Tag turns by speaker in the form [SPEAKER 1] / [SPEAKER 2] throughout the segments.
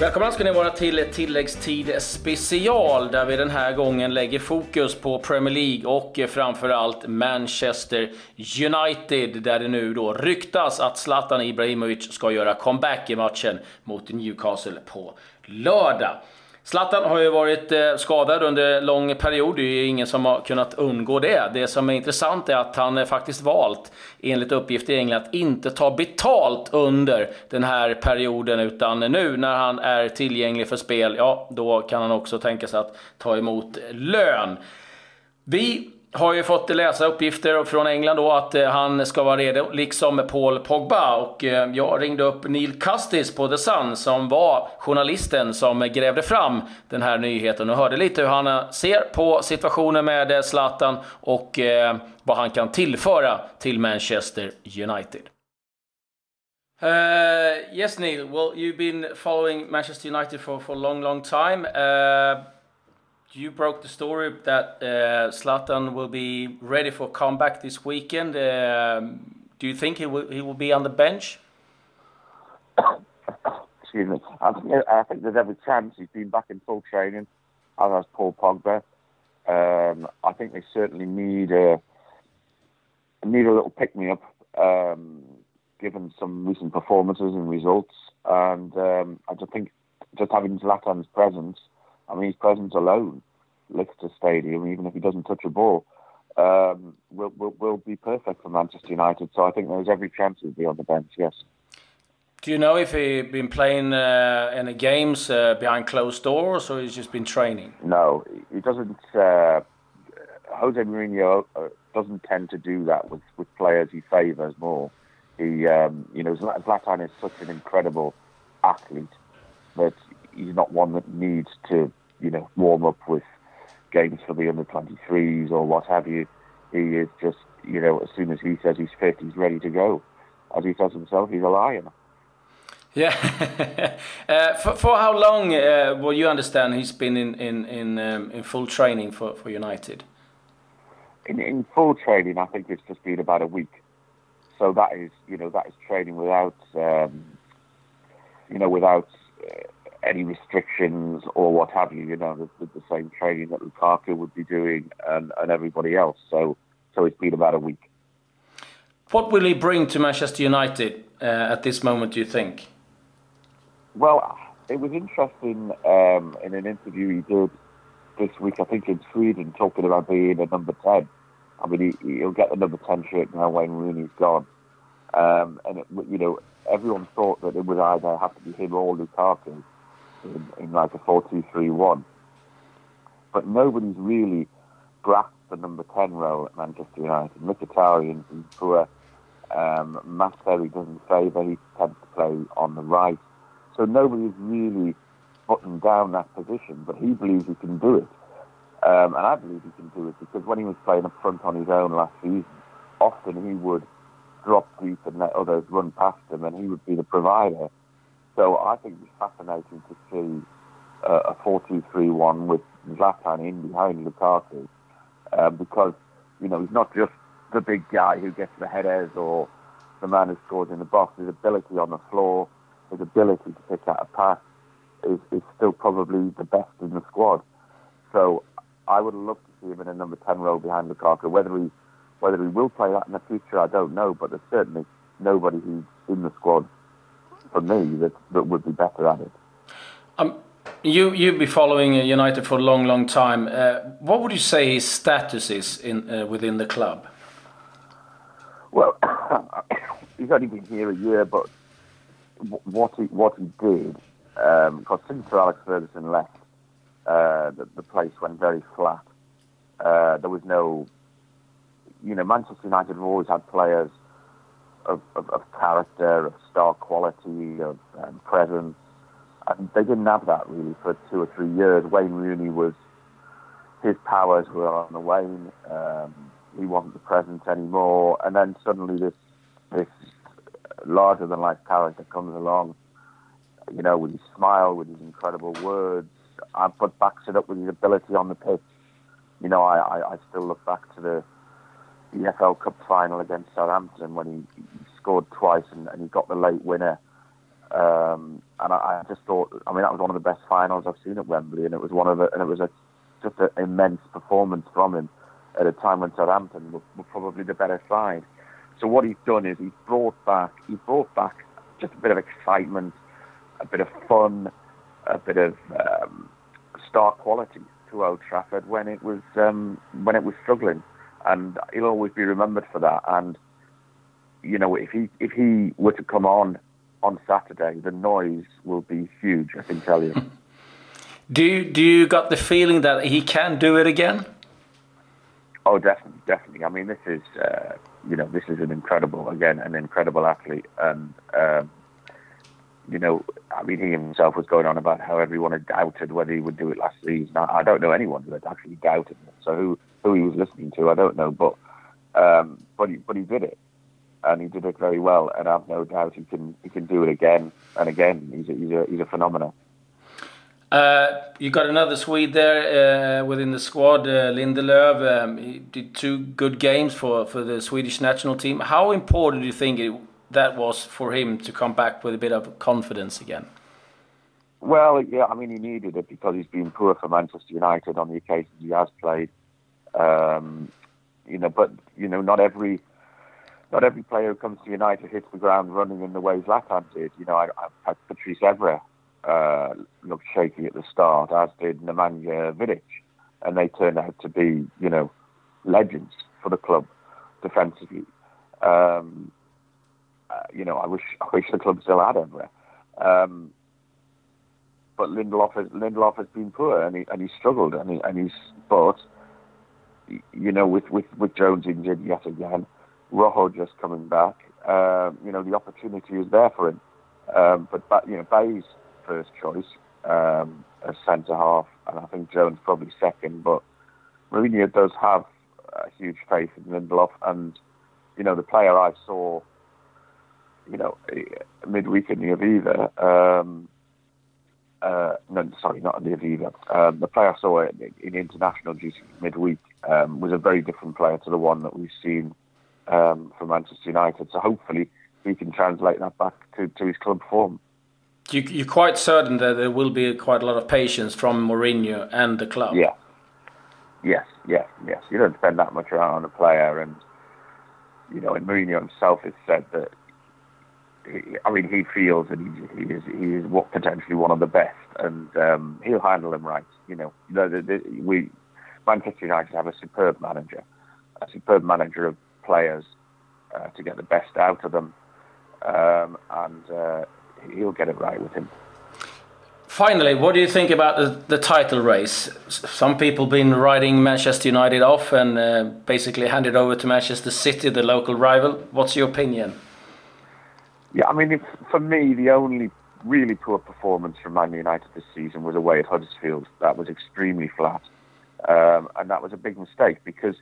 [SPEAKER 1] Välkomna ska ni vara till tilläggstid special där vi den här gången lägger fokus på Premier League och framförallt Manchester United där det nu då ryktas att Zlatan Ibrahimovic ska göra comeback i matchen mot Newcastle på lördag. Zlatan har ju varit eh, skadad under lång period. Det är ju ingen som har kunnat undgå det. Det som är intressant är att han faktiskt valt, enligt uppgift i England, att inte ta betalt under den här perioden. Utan nu när han är tillgänglig för spel, ja, då kan han också tänka sig att ta emot lön. Vi har ju fått läsa uppgifter från England då att eh, han ska vara redo, liksom Paul Pogba. Och eh, jag ringde upp Neil Custis på The Sun som var journalisten som grävde fram den här nyheten och hörde lite hur han eh, ser på situationen med Zlatan och vad han kan tillföra till Manchester United. Uh, yes, Neil. Well, you've been following Manchester United for, for a long, long time. Uh, you broke the story that uh, Zlatan will be ready for comeback this weekend. Um, do you think he will he will be on the bench?
[SPEAKER 2] Excuse me. I think, I think there's every chance he's been back in full training, as has Paul Pogba. Um, I think they certainly need a need a little pick me up, um, given some recent performances and results. And um, I just think just having Zlatan's presence I mean, his presence alone lifts the stadium, even if he doesn't touch a ball, um, will, will, will be perfect for Manchester United. So I think there's every chance he'll be on the bench, yes.
[SPEAKER 1] Do you know if he's been playing uh, any games uh, behind closed doors or he's just been training?
[SPEAKER 2] No, he doesn't. Uh, Jose Mourinho uh, doesn't tend to do that with, with players he favours more. He, um, you know, Zlatan is such an incredible athlete that he's not one that needs to you know, warm up with games for the under 23s or what have you. He is just, you know, as soon as he says he's fit, he's ready to go. As he says himself, he's a lion.
[SPEAKER 1] Yeah. uh, for, for how long uh, will you understand he's been in in in, um, in full training for, for United?
[SPEAKER 2] In, in full training, I think it's just been about a week. So that is, you know, that is training without, um, you know, without uh, any restrictions or what have you. You know, the, the same training that Lukaku would be doing and, and everybody else. So, so it's been about a week.
[SPEAKER 1] What will he bring to Manchester United uh, at this moment? Do you think?
[SPEAKER 2] Well, it was interesting um, in an interview he did this week. I think in Sweden, talking about being a number ten. I mean, he, will get the number ten shirt now when Rooney's gone. Um, and it, you know, everyone thought that it would either have to be him or Lukaku in, in like a 4-2-3-1. But nobody's really grasped the number 10 role at Manchester United. Mkhitaryan's been poor. Um, Terry doesn't favour. He tends to play on the right. So nobody's really buttoned down that position, but he believes he can do it. Um, and I believe he can do it because when he was playing up front on his own last season, often he would drop deep and let others run past him, and he would be the provider. So I think it's fascinating to see uh, a 4-2-3-1 with Zlatan in behind Lukaku uh, because, you know, he's not just the big guy who gets the headers or the man who scores in the box. His ability on the floor, his ability to pick out a pass is, is still probably the best in the squad. So I would love to see him in a number 10 role behind Lukaku. Whether he, whether he will play that in the future, I don't know, but there's certainly nobody who's in the squad for me that, that would be better at it.
[SPEAKER 1] Um, you you've been following uh, United for a long, long time. Uh, what would you say his status is in uh, within the club?
[SPEAKER 2] Well, he's only been here a year, but what he what he did, because um, since Alex Ferguson left, uh, the, the, place went very flat. Uh, there was no, you know, Manchester United have always had players of, of, of character, of star quality, of um, presence. And they didn't have that really for two or three years. Wayne Rooney was, his powers were on the wane. Um, he wasn't the presence anymore. And then suddenly this, this larger than life character comes along, you know, with his smile, with his incredible words, but backs it up with his ability on the pitch. You know, I, I, I still look back to the, the EFL Cup final against Southampton when he, he scored twice and, and, he got the late winner. Um, and I, I, just thought, I mean, that was one of the best finals I've seen at Wembley, and it was one of the, and it was a, just an immense performance from him at a time when Southampton were, were probably the better side. So what he's done is he's brought back, he brought back just a bit of excitement, a bit of fun, a bit of um, star quality to Old Trafford when it was um, when it was struggling, and he'll always be remembered for that. And you know, if he if he were to come on on Saturday, the noise will be huge. I can tell you.
[SPEAKER 1] do you, do you got the feeling that he can do it again?
[SPEAKER 2] Oh, definitely, definitely. I mean, this is uh, you know this is an incredible again an incredible athlete, and um, you know, I mean, he himself was going on about how everyone had doubted whether he would do it last season. I, I don't know anyone who had actually doubted him. So who who he was listening to, I don't know, but um, but he but he did it, and he did it very well. And I've no doubt he can he can do it again and again. He's a, he's a, he's a phenomenon.
[SPEAKER 1] Uh, you got another Swede there uh, within the squad, uh, Lindelöf. Um, he did two good games for, for the Swedish national team. How important do you think it, that was for him to come back with a bit of confidence again?
[SPEAKER 2] Well, yeah, I mean, he needed it because he's been poor for Manchester United on the occasions he has played. Um, you know, but you know, not every not every player who comes to United hits the ground running in the way Zlatan did. You know, I, I, Patrice Evra uh, looked shaky at the start, as did Nemanja Vidic, and they turned out to be, you know, legends for the club defensively. Um, uh, you know, I wish I wish the club still had Evra. Um, but Lindelof has Lindelof has been poor and he and he struggled and he and he's but you know with with with Jones injured yet again, Rojo just coming back. Um, you know the opportunity is there for him. Um, but, but you know Bailly's first choice um, as centre half, and I think Jones probably second. But Mourinho does have a huge faith in Lindelof, and you know the player I saw, you know, midweek in the Aviva. Um, uh, no, sorry, not in the Aviva. Um, the player I saw in, in international duty midweek um, was a very different player to the one that we've seen um, from Manchester United. So hopefully he can translate that back to, to his club form
[SPEAKER 1] you, you're quite certain that there will be quite a lot of patience from Mourinho and the club.
[SPEAKER 2] Yeah. Yes, yes, yes. You don't spend that much around on a player, and you know, and Mourinho himself has said that. I mean, he feels that he, he is he is what potentially one of the best, and um, he'll handle them right. You know, the, the, the, we Manchester United have a superb manager, a superb manager of players uh, to get the best out of them, um, and uh, he'll get it right with him.
[SPEAKER 1] Finally, what do you think about the, the title race? Some people have been riding Manchester United off and uh, basically handed over to Manchester City, the local rival. What's your opinion?
[SPEAKER 2] Yeah, I mean, if, for me, the only really poor performance from Man United this season was away at Huddersfield. That was extremely flat, um, and that was a big mistake because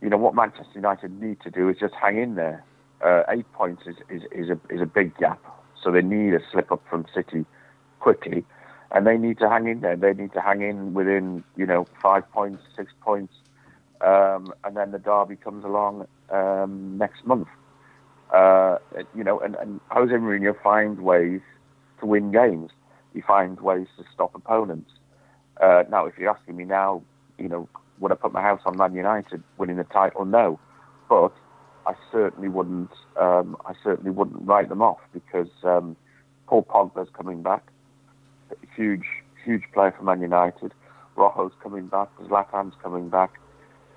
[SPEAKER 2] you know what Manchester United need to do is just hang in there. Uh, eight points is, is, is, a, is a big gap so they need a slip up from City quickly, and they need to hang in there. They need to hang in within you know five points, six points, um, and then the derby comes along um, next month. You know, and, and Jose Mourinho finds ways to win games. He finds ways to stop opponents. Uh, now, if you're asking me now, you know, would I put my house on Man United winning the title? No, but I certainly wouldn't. Um, I certainly wouldn't write them off because um, Paul Pogba's coming back, huge, huge player for Man United. Rojo's coming back. Zlatan's coming back.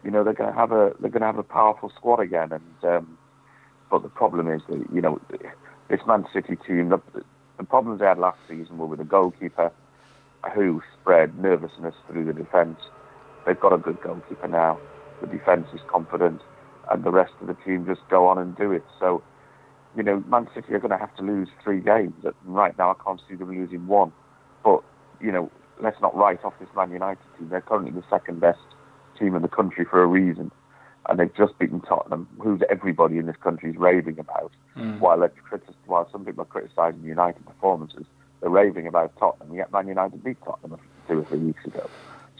[SPEAKER 2] You know they're going to have a they're going to have a powerful squad again. And um, but the problem is that you know this Man City team. The, the problems they had last season were with the goalkeeper who spread nervousness through the defence. They've got a good goalkeeper now. The defence is confident and the rest of the team just go on and do it. So, you know, Man City are going to have to lose three games. Right now, I can't see them losing one. But, you know, let's not write off this Man United team. They're currently the second best team in the country for a reason. And they've just beaten Tottenham, who's everybody in this country is raving about. Mm. While, critic- while some people are criticising United performances, they're raving about Tottenham. Yet Man United beat Tottenham two or three weeks ago.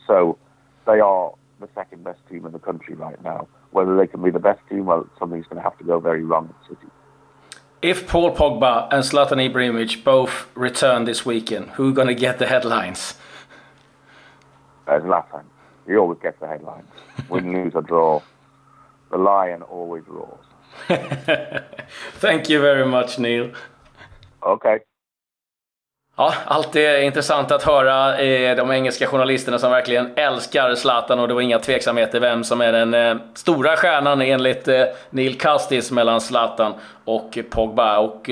[SPEAKER 2] So they are the second best team in the country right now. Whether they can be the best team, well, something's going to have to go very wrong at City.
[SPEAKER 1] if Paul Pogba and Zlatan Ibrahimovic both return this weekend, who gonna get the headlines?
[SPEAKER 2] Uh, Zlatan. He always gets the headlines. Win, lose or draw. The lion always roars.
[SPEAKER 1] Thank you very much Neil.
[SPEAKER 2] Okay.
[SPEAKER 1] Ja, alltid intressant att höra eh, de engelska journalisterna som verkligen älskar Zlatan och det var inga tveksamheter vem som är den eh, stora stjärnan enligt eh, Neil Kastis mellan Zlatan och Pogba. Och,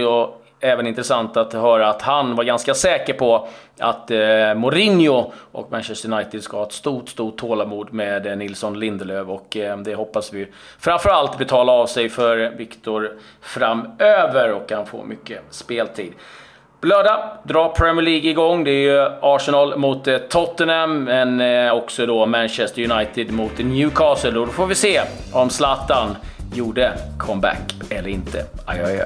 [SPEAKER 1] även intressant att höra att han var ganska säker på att eh, Mourinho och Manchester United ska ha ett stort, stort tålamod med eh, Nilsson Lindelöf och eh, det hoppas vi framförallt betala av sig för Viktor framöver och kan få mycket speltid. Lördag drar Premier League igång. Det är ju Arsenal mot eh, Tottenham, men eh, också då Manchester United mot Newcastle. Och då får vi se om Zlatan gjorde comeback eller inte. Adjö, adjö.